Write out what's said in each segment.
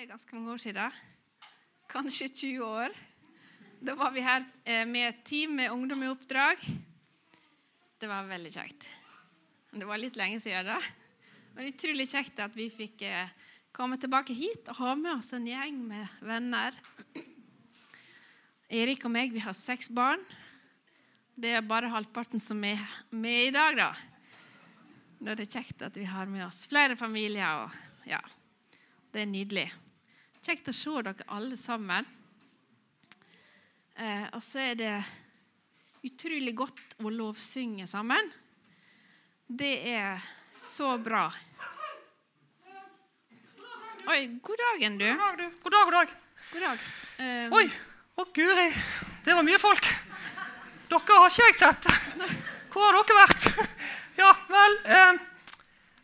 er ganske mange år siden. Kanskje 20 år. Da var vi her eh, med et team med ungdom i oppdrag. Det var veldig kjekt. Det var litt lenge siden da. Men utrolig kjekt at vi fikk eh, komme tilbake hit og ha med oss en gjeng med venner. Erik og meg vi har seks barn. Det er bare halvparten som er med i dag, da. Da er det kjekt at vi har med oss flere familier. og ja, Det er nydelig. Kjekt å se dere alle sammen. Eh, og så er det utrolig godt å lovsynge sammen. Det er så bra. Oi, god dagen, du. God dag, du. God dag, god dag. God dag. Eh, Oi, å guri, det var mye folk. Dere har ikke jeg sett. Hvor har dere vært? Ja, vel eh,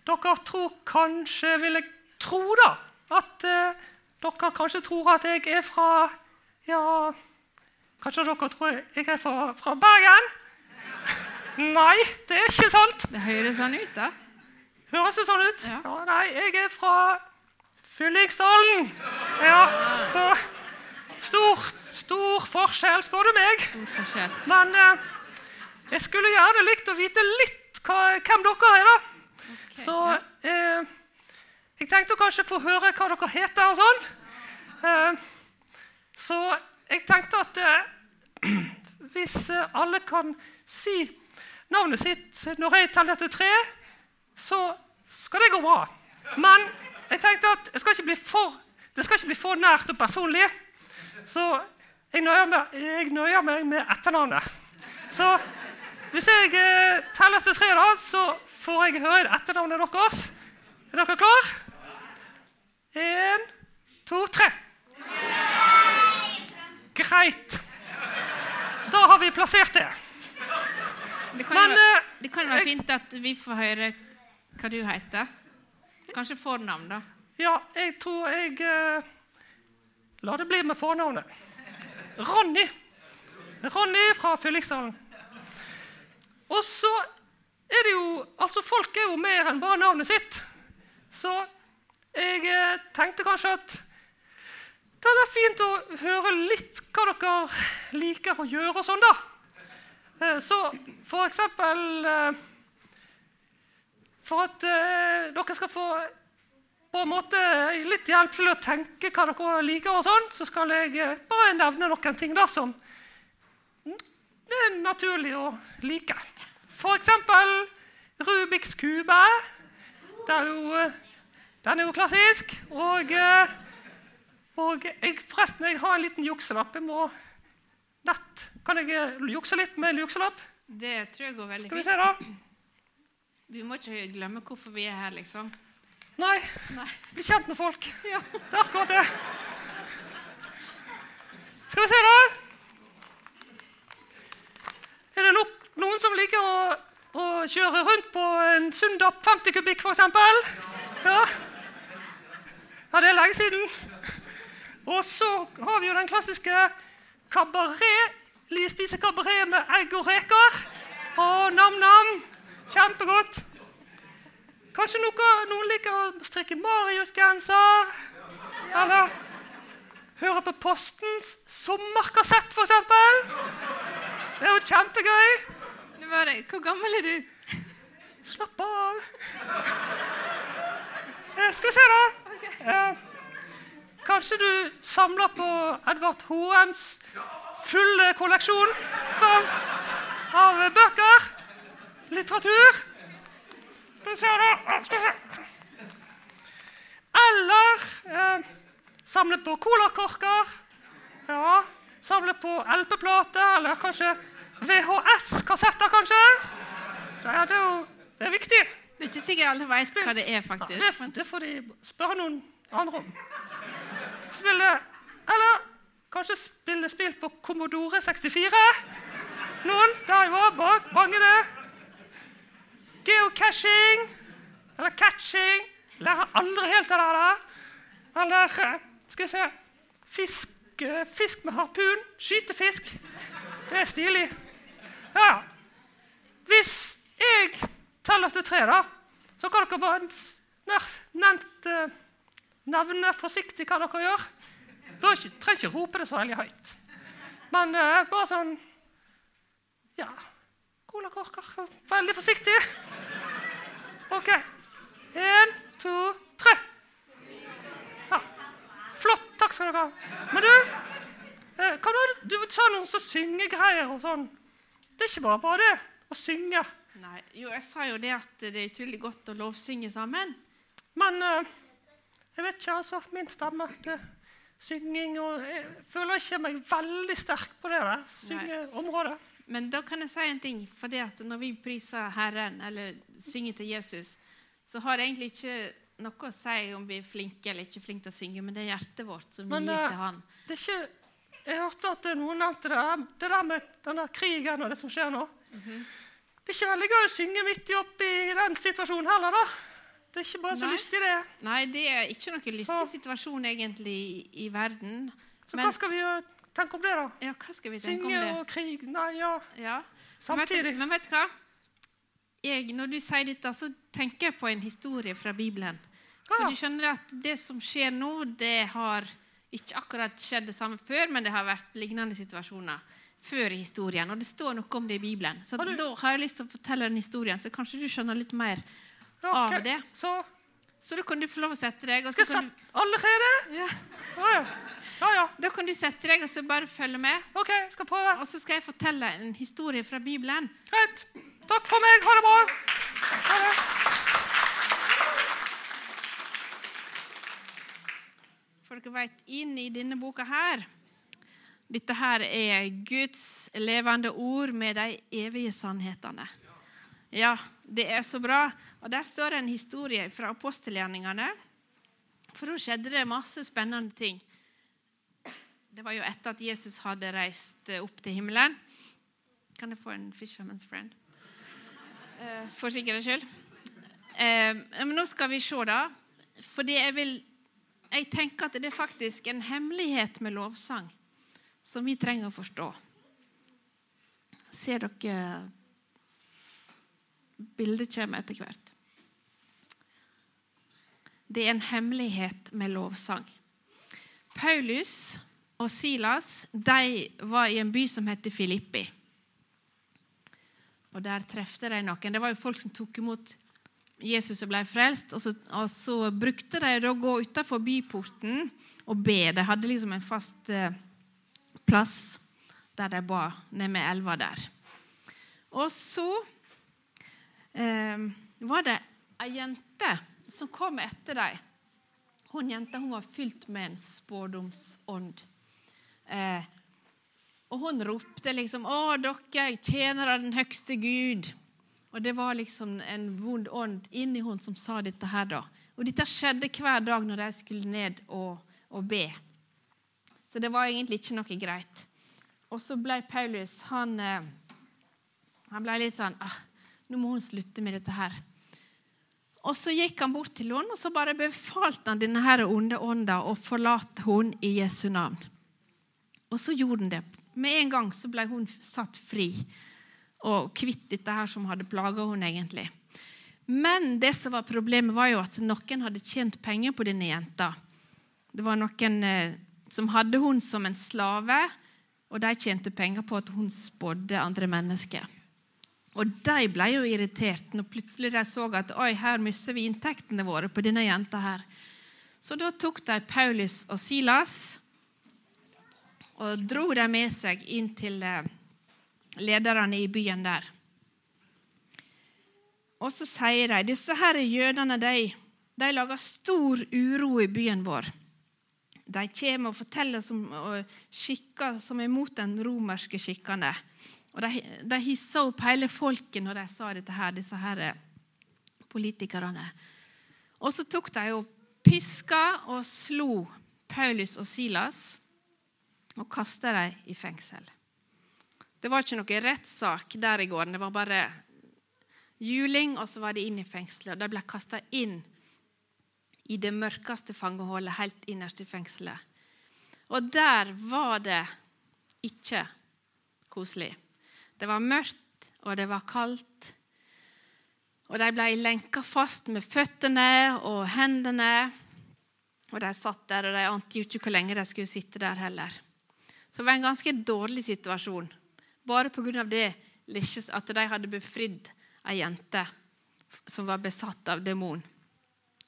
Dere tror kanskje, vil jeg tro, da, at eh, dere kanskje tror at jeg er fra Ja, kanskje dere tror jeg er fra, fra Bergen? Nei, det er ikke sant. Det høres sånn ut, da. Høres det sånn ut? Ja. nei, jeg er fra Fyllingsdalen. Ja, så stor, stor forskjell, spør du meg. Stor forskjell. Men eh, jeg skulle gjerne likt å vite litt hva, hvem dere er, da. Okay, Så ja. eh, jeg tenkte å kanskje få høre hva dere heter og sånn. Eh, så jeg tenkte at eh, hvis eh, alle kan si navnet sitt når jeg teller til tre, så skal det gå bra. Men jeg tenkte at jeg skal for, det skal ikke bli for nært og personlig. Så jeg nøyer meg, jeg nøyer meg med etternavnet. Så hvis jeg teller til tre, da, så får jeg høre etternavnet deres. Er dere klar? Én, to, tre. Greit. Da har vi plassert det. Det kan, Men være- eh, det kan være fint at vi får høre hva du heter. Kanskje fornavn, da. ja, jeg tror jeg eh, La det bli med fornavnet. Ronny. Ronny fra Fyllingsdalen. Og så er det jo Altså, folk er jo mer enn bare navnet sitt. Så jeg eh, tenkte kanskje at det hadde vært fint å høre litt hva dere liker å gjøre og sånn, da. Eh, Så for eksempel eh, For at dere skal få på en måte litt hjelp til å tenke hva dere liker, og sånn, så skal jeg bare nevne noen ting da som det er naturlig å like. For eksempel Rubiks kube. Det er jo, den er jo klassisk. Og, eh, og jeg, forresten, jeg har en liten jukselapp. Jeg må nett Kan jeg eh, jukse litt med en jukselapp? Det tror jeg går veldig Skal vi se, da. Vi må ikke glemme hvorfor vi er her, liksom. Nei, Nei. bli kjent med folk. Ja. Det er akkurat det. Skal vi se, da. Er det no noen som liker å, å kjøre rundt på en Sundap 50 kubikk, f.eks.? Ja. Ja, det er lenge siden. Og så har vi jo den klassiske kabaret. Spise kabaret med egg og reker. Å, nam-nam. Kjempegodt. Kanskje noe, noen liker å strikke Marius-genser? Eller høre på Postens sommerkassett, f.eks.? Det er jo kjempegøy. Det var det. Hvor gammel er du? Slapp av. Jeg skal vi se, da. Eh, kanskje du samler på Edvard Hoems fulle kolleksjon av, av bøker? Litteratur? Eller eh, samle på colakorker. Ja. Samle på LP-plater, eller kanskje VHS-kassetter, kanskje. Det er, det jo det er viktig. Det er ikke sikkert alle vet hva det er, faktisk. faktisk. det får de spørre noen andre om. Spille Eller kanskje spille spill på Commodore 64? Noen? Der jo bak. Mange det. Geocaching. Eller catching. Lærer aldri helt av det der. Eller eh, skal vi se Fisk, eh, fisk med harpun. Skyte fisk. Det er stilig. Ja. Hvis jeg teller til tre, da, så kan dere bare nær- eh, nevne forsiktig hva dere gjør. Dere trenger ikke rope det så veldig høyt. Men uh, bare sånn Ja, colakorker. Veldig forsiktig. OK. Én, to, tre. Ja. Flott. Takk skal dere ha. Men du, uh, hva var det? du sa noen som syngegreier og sånn. Det er ikke bare bare det å synge. Nei, jo, jeg sa jo det at det er utrolig godt å lovsynge sammen. Men uh, jeg vet ikke, altså. Min stemme det, Synging og Jeg føler ikke meg veldig sterk på det der syngeområdet. Men da kan jeg si en ting. For det at når vi priser Herren, eller synger til Jesus, så har det egentlig ikke noe å si om vi er flinke eller ikke flinke til å synge, men det er hjertet vårt som Men, gir eh, til Han. Det er ikke, jeg hørte at noen nevnte det, det der med denne krigen og det som skjer nå. Det er ikke veldig gøy å synge midt i oppi den situasjonen heller, da. Det er ikke bare så Nei. lystig, det. Nei, det er ikke noen lystig Så- situasjon egentlig i, verden. Så Men- hva skal vi gjøre? tenke om det, da? Ja, hva skal vi tenke Synge om det? og krig? Nei, ja. Ja. Samtidig. men vet du hva? Jeg, når du sier dette, så tenker jeg på en historie fra Bibelen. For Ja. du skjønner at det som skjer nå, det har ikke akkurat skjedd det samme før, men det har vært lignende situasjoner før i historien. Og det står noe om det i Bibelen. Så du- da har jeg lyst til å fortelle den historien, så kanskje du skjønner litt mer okay, av det. Så Så da kan du få lov å sette deg, skal så jeg sette du, allerede? Ja, ja. ja, ja. da kan du sette deg og så bare følge med. OK, skal prøve. Og så skal jeg fortelle en historie fra Bibelen. Greit. Takk for meg. Ha det bra. Ha det. For dere vet, inn i denne boka her Dette her er Guds levende ord med de evige sannhetene. Ja, det er så bra. Og Der står det en historie fra apostelgjerningene. For da skjedde det masse spennende ting. Det var jo etter at Jesus hadde reist opp til himmelen. Kan jeg få en Fisherman's Friend? Eh, For sikkerhets skyld. Eh, Men nå skal vi se, da. Fordi jeg vil jeg tenker at det er faktisk en hemmelighet med lovsang som vi trenger å forstå. Ser dere Bildet kommer etter hvert. Det er en hemmelighet med lovsang. Paulus og Silas de var i en by som heter Filippi. Og Der trefte de noen. Det var jo folk som tok imot Jesus og ble frelst. Og så, og så brukte de å gå utenfor byporten og be. De hadde liksom en fast eh, plass der de ba, nede med elva der. Og så eh, var det ei jente som kom etter dem. Hun jenta hun var fylt med en spådomsånd. Eh, og hun ropte liksom 'Å, dere tjenere av den høgste Gud'. Og det var liksom en vond ånd inni hun som sa dette her, da. Og dette skjedde hver dag når de skulle ned og, og be. Så det var egentlig ikke noe greit. Og så ble Paulus han, eh, han ble litt sånn ah, Nå må hun slutte med dette her. Og så gikk han bort til henne og så bare befalte han denne her onde ånda å forlate henne i Jesu navn. Og så gjorde han det. Med en gang så ble hun satt fri og kvitt dette her som hadde plaga henne egentlig. Men det som var problemet, var jo at noen hadde tjent penger på denne jenta. Det var noen eh, som hadde hun som en slave, og de tjente penger på at hun spådde andre mennesker. Og de ble jo irritert når plutselig de så at oi, her mister vi inntektene våre på denne jenta her. Så da tok de Paulus og Silas og dro dem med seg inn til eh, lederne i byen der. Og så sier de disse her jødene de, de lager stor uro i byen vår. De kommer og forteller som, og skikker som er mot den romerske skikkene. Og De, de hissa opp hele folket når de sa dette her, disse her eh, politikerne. Og så tok de og piska og slo Paulus og Silas og kasta dem i fengsel. Det var ikke noe rettssak der i gården. Det var bare juling, og så var de inn i fengselet. Og de ble kasta inn i det mørkeste fangehullet helt innerst i fengselet. Og der var det ikke koselig. Det var mørkt, og det var kaldt. Og de ble lenka fast med føttene og hendene. Og de satt der, og de ante jo ikke hvor lenge de skulle sitte der heller. Så det var en ganske dårlig situasjon. Bare pga. det at de hadde befridd ei jente som var besatt av demon.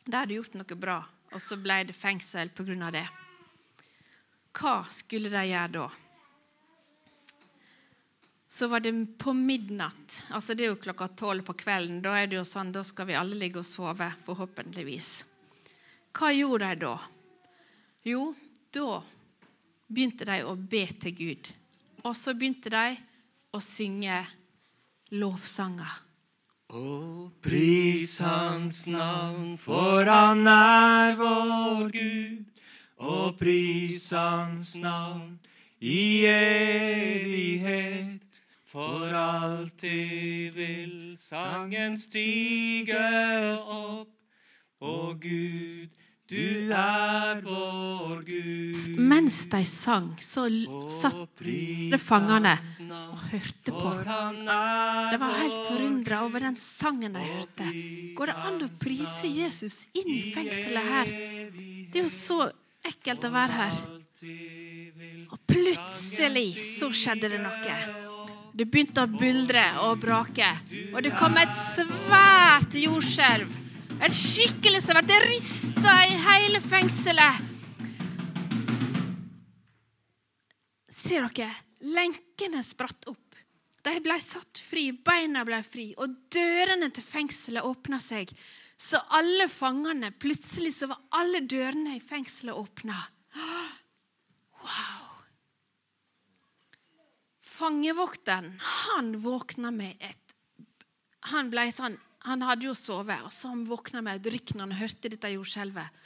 De hadde gjort noe bra, og så ble det fengsel pga. det. Hva skulle de gjøre da? Så var det på midnatt. altså Det er jo klokka tolv på kvelden. Da er det jo sånn, da skal vi alle ligge og sove, forhåpentligvis. Hva gjorde de da? Jo, da begynte de å be til Gud. Og så begynte de å synge lovsanger. Og pris hans navn, for han er vår Gud. Og pris hans navn i evighet. For alltid vil sangen stige opp. Og Gud du er vår Gud. Mens de sang, så satt fangene og hørte på. De var helt forundra over den sangen de hørte. Går det an å prise Jesus inn i fengselet her? Det er jo så ekkelt å være her. Og plutselig så skjedde det noe. Det begynte å buldre og brake, og det kom et svært jordskjelv. Et skikkelig som har vært rista i hele fengselet. Ser dere? Lenkene spratt opp. De ble satt fri, beina ble fri, og dørene til fengselet åpna seg. Så alle fangene Plutselig så var alle dørene i fengselet åpna. Wow! Fangevokteren, han våkna med et Han ble sånn han hadde jo sovet, og så han våkna med et rykk når han hørte dette jordskjelvet.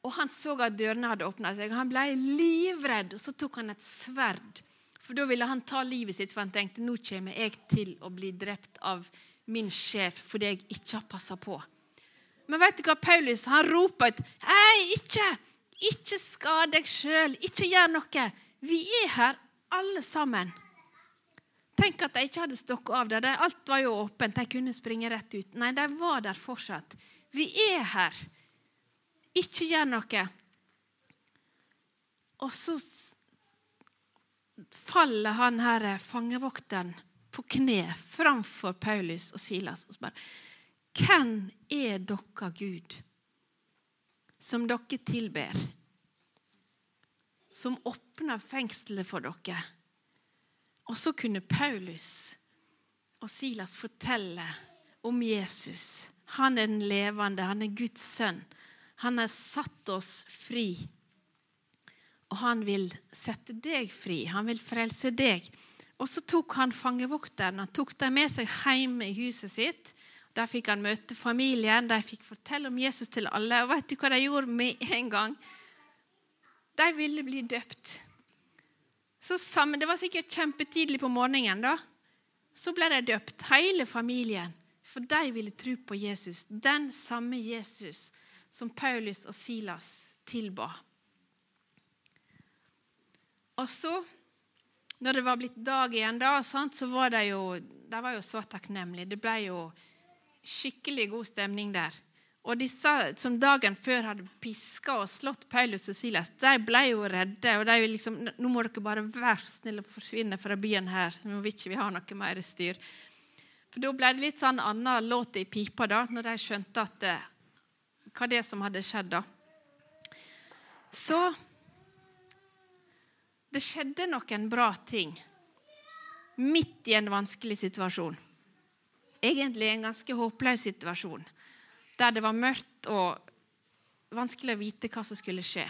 Og Han så at dørene hadde åpna seg. Han ble livredd, og så tok han et sverd. For Da ville han ta livet sitt, for han tenkte nå kommer jeg til å bli drept av min sjef fordi jeg ikke har passa på. Men vet du hva Paulus han roper ut? Hei, ikke! Ikke skad deg sjøl. Ikke gjør noe. Vi er her alle sammen. Tenk at de ikke hadde stokket av der. Alt var jo åpent. De kunne springe rett ut. Nei, de var der fortsatt. Vi er her. Ikke gjør noe. Og så faller han her fangevokteren på kne framfor Paulus og Silas og spør Hvem er dere Gud, som dere tilber, som åpner fengselet for dere? Og så kunne Paulus og Silas fortelle om Jesus. Han er den levende, han er Guds sønn. Han har satt oss fri. Og han vil sette deg fri. Han vil frelse deg. Og så tok han fangevokteren han tok dem med seg hjem i huset sitt. Der fikk han møte familien, de fikk fortelle om Jesus til alle. Og vet du hva de gjorde med en gang? De ville bli døpt. Sammen, Det var sikkert kjempetidlig på morgenen. da. Så ble de døpt, hele familien, for de ville tro på Jesus. Den samme Jesus som Paulus og Silas tilba. Og så, når det var blitt dag igjen, da, så var de jo, de var jo så takknemlige. Det ble jo skikkelig god stemning der. Og disse som dagen før hadde piska og slått Paulus og Silas, de ble jo redde. og de liksom, Nå må dere bare være så snill å forsvinne fra byen her. så vi ikke ha noe mer styr. For Da ble det litt sånn annen låt i pipa da, når de skjønte at det, eh, hva det som hadde skjedd. da. Så det skjedde noen bra ting midt i en vanskelig situasjon. Egentlig en ganske håpløs situasjon der det var mørkt og vanskelig å vite hva som skulle skje.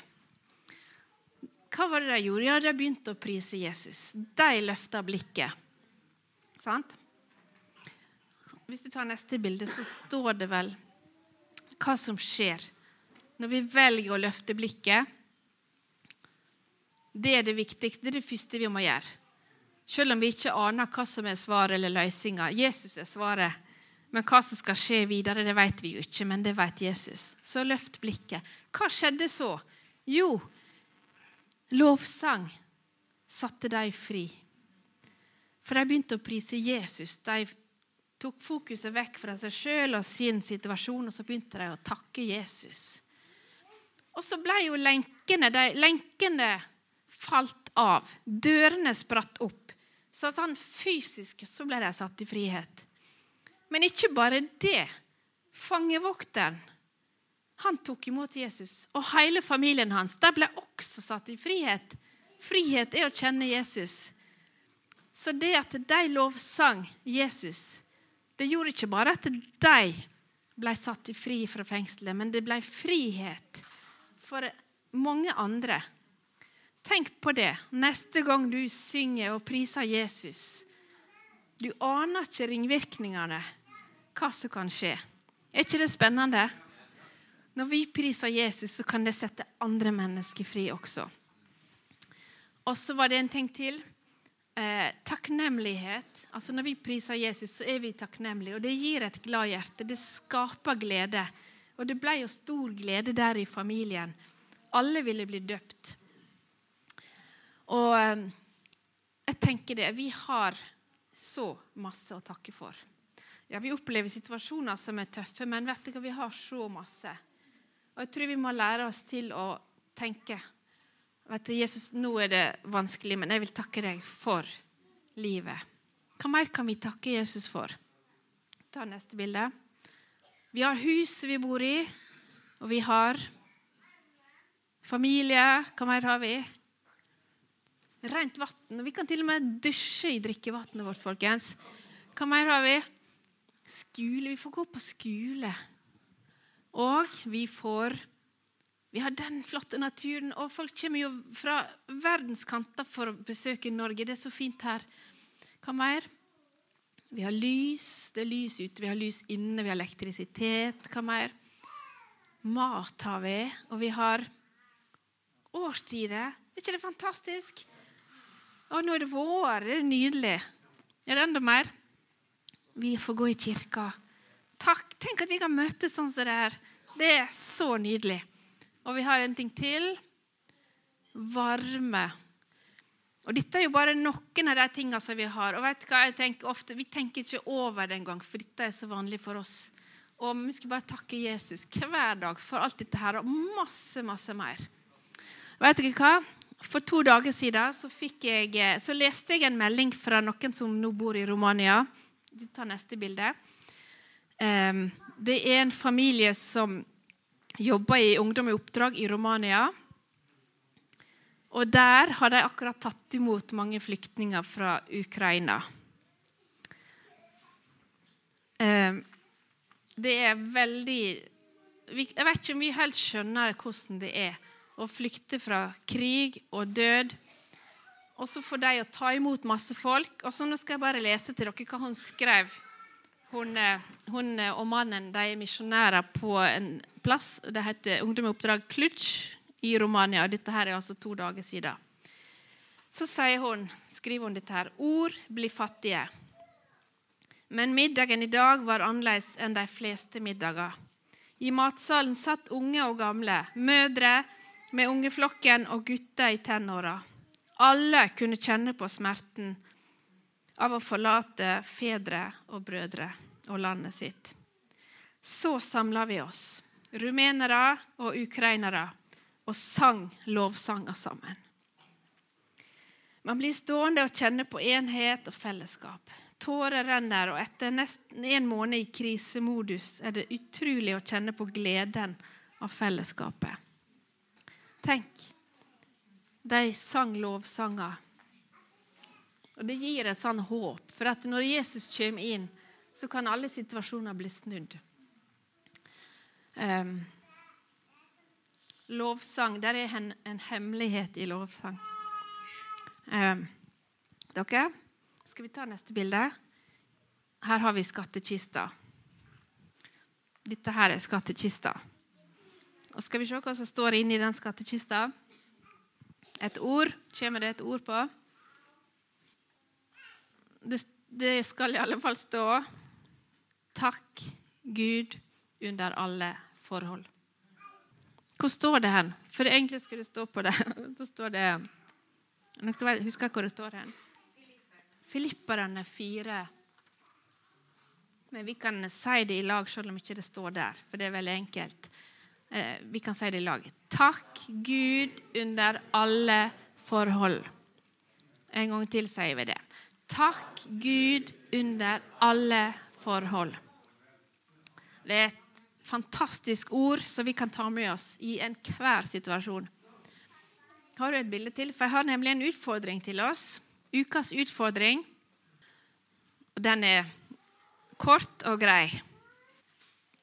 Hva var det de gjorde? Ja, De begynte å prise Jesus. De løfta blikket. Sant? Hvis du tar neste bilde, så står det vel hva som skjer når vi velger å løfte blikket. Det er det viktigste. Det er det første vi må gjøre. Selv om vi ikke aner hva som er svaret eller løsninga. Jesus er svaret. Men hva som skal skje videre, det vet vi jo ikke, men det vet Jesus. Så løft blikket. Hva skjedde så? Jo, lovsang satte de fri. For de begynte å prise Jesus. De tok fokuset vekk fra seg sjøl og sin situasjon, og så begynte de å takke Jesus. Og så ble jo lenkene, de, lenkene falt av. Dørene spratt opp. Så sånn fysisk så ble de satt i frihet. Men ikke bare det. Fangevokteren han tok imot Jesus, og hele familien hans de ble også satt i frihet. Frihet er å kjenne Jesus. Så det at de lovsang Jesus, det gjorde ikke bare at de ble satt i fri fra fengselet, men det ble frihet for mange andre. Tenk på det neste gang du synger og priser Jesus. Du aner ikke ringvirkningene, hva som kan skje. Er ikke det spennende? Når vi priser Jesus, så kan det sette andre mennesker fri også. Og så var det en ting til. Eh, takknemlighet. Altså Når vi priser Jesus, så er vi takknemlige. Og det gir et glad hjerte. Det skaper glede. Og det ble jo stor glede der i familien. Alle ville bli døpt. Og eh, jeg tenker det. Vi har så masse å takke for. Ja, Vi opplever situasjoner som er tøffe, men vet du hva, vi har så masse. Og jeg tror vi må lære oss til å tenke vet du, Jesus, nå er det vanskelig, men jeg vil takke deg for livet. Hva mer kan vi takke Jesus for? Ta neste bilde. Vi har hus vi bor i, og vi har familie. Hva mer har vi? Rent vann. Vi kan til og med dusje i drikkevannet vårt, folkens. Hva mer har vi? Skole. Vi får gå på skole. Og vi får Vi har den flotte naturen, og folk kommer jo fra verdenskanter for å besøke Norge. Det er så fint her. Hva mer? Vi har lys. Det er lys ute. Vi har lys inne. Vi har elektrisitet. Hva mer? Mat har vi. Og vi har årstider. Er ikke det fantastisk? Og nå er det vår. Det er nydelig. Er det enda mer? Vi får gå i kirka. Takk. Tenk at vi kan møtes sånn som det her. Det er så nydelig. Og vi har en ting til. Varme. Og Dette er jo bare noen av de tingene som vi har. Og vet hva, jeg tenker ofte, Vi tenker ikke over det engang, for dette er så vanlig for oss. Og Vi skal bare takke Jesus hver dag for alt dette her, og masse, masse mer. Vet dere hva? For to dager siden så, jeg, så leste jeg en melding fra noen som nå bor i Romania. Du tar neste bilde. Det er en familie som jobber i Ungdom i oppdrag i Romania. Og der har de akkurat tatt imot mange flyktninger fra Ukraina. Det er veldig Jeg vet ikke om vi helt skjønner hvordan det er å flykte fra krig og død. Og så får de å ta imot masse folk. Og så Nå skal jeg bare lese til dere hva hun skrev hun, eh, hun, eh, og mannen de er misjonærer på en plass. Det heter Ungdom i oppdrag Klutsch i Romania. Dette her er altså to dager siden. Så hun, skriver hun dette her. Ord blir fattige. Men middagen i dag var annerledes enn de fleste middager. I matsalen satt unge og gamle, mødre med ungeflokken og gutter i tenåra. Alle kunne kjenne på smerten av å forlate fedre og brødre og landet sitt. Så samla vi oss, rumenere og ukrainere, og sang lovsanger sammen. Man blir stående og kjenne på enhet og fellesskap. Tårer renner, og etter nesten en måned i krisemodus er det utrolig å kjenne på gleden av fellesskapet. Tenk, de sang lovsanger og Det gir et sånn håp. For at når Jesus kommer inn, så kan alle situasjoner bli snudd. Um, lovsang Der er en, en hemmelighet i lovsang. Um, dere, skal vi ta neste bilde? Her har vi skattkista. Dette her er skattkista. Og Skal vi se hva som står inni den skattkista? Et ord. Kommer det et ord på? det, det skal i alle fall stå 'Takk, Gud, under alle forhold'. Hvor står det hen? For egentlig skulle det stå på det. Da står det Jeg husker hvor det står hen. Filipperne fire. Men vi kan si det i lag selv om ikke det står der, for det er veldig enkelt. Eh, vi kan si det i lag. Takk Gud under alle forhold. En gang til sier vi det. Takk Gud under alle forhold. Det er et fantastisk ord som vi kan ta med oss i enhver situasjon. Har du et bilde til? For Jeg har nemlig en utfordring til oss. Ukas utfordring. Den er kort og grei.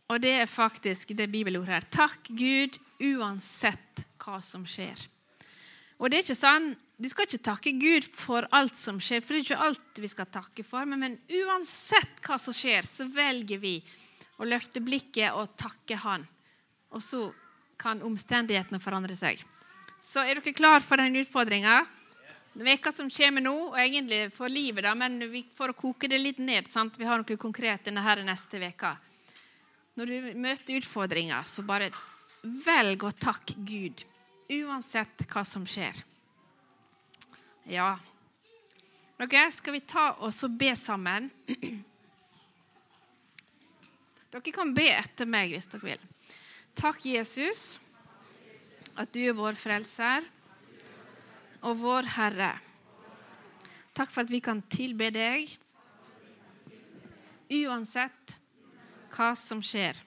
Og det er faktisk det bibelordet her. Takk Gud uansett hva som skjer. Og det er ikke sånn, Du skal ikke takke Gud for alt som skjer, for det er ikke alt vi skal takke for. Men, men uansett hva som skjer, så velger vi å løfte blikket og takke Han. Og så kan omstendighetene forandre seg. Så er dere klar for den utfordringa? Veka som kommer nå, og egentlig for livet, da, men for å koke det litt ned sant? Vi har noe konkret denne her neste veka. Når du møter utfordringer, så bare velg å takke Gud. Uansett hva som skjer. Ja. Dere, skal vi ta oss og be sammen? Dere kan be etter meg hvis dere vil. Takk, Jesus, at du er vår frelser og vår Herre. Takk for at vi kan tilbe deg uansett hva som skjer.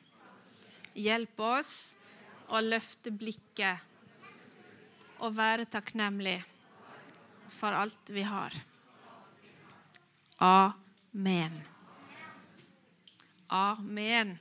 Hjelp oss å løfte blikket og være takknemlig for alt vi har. Amen. Amen.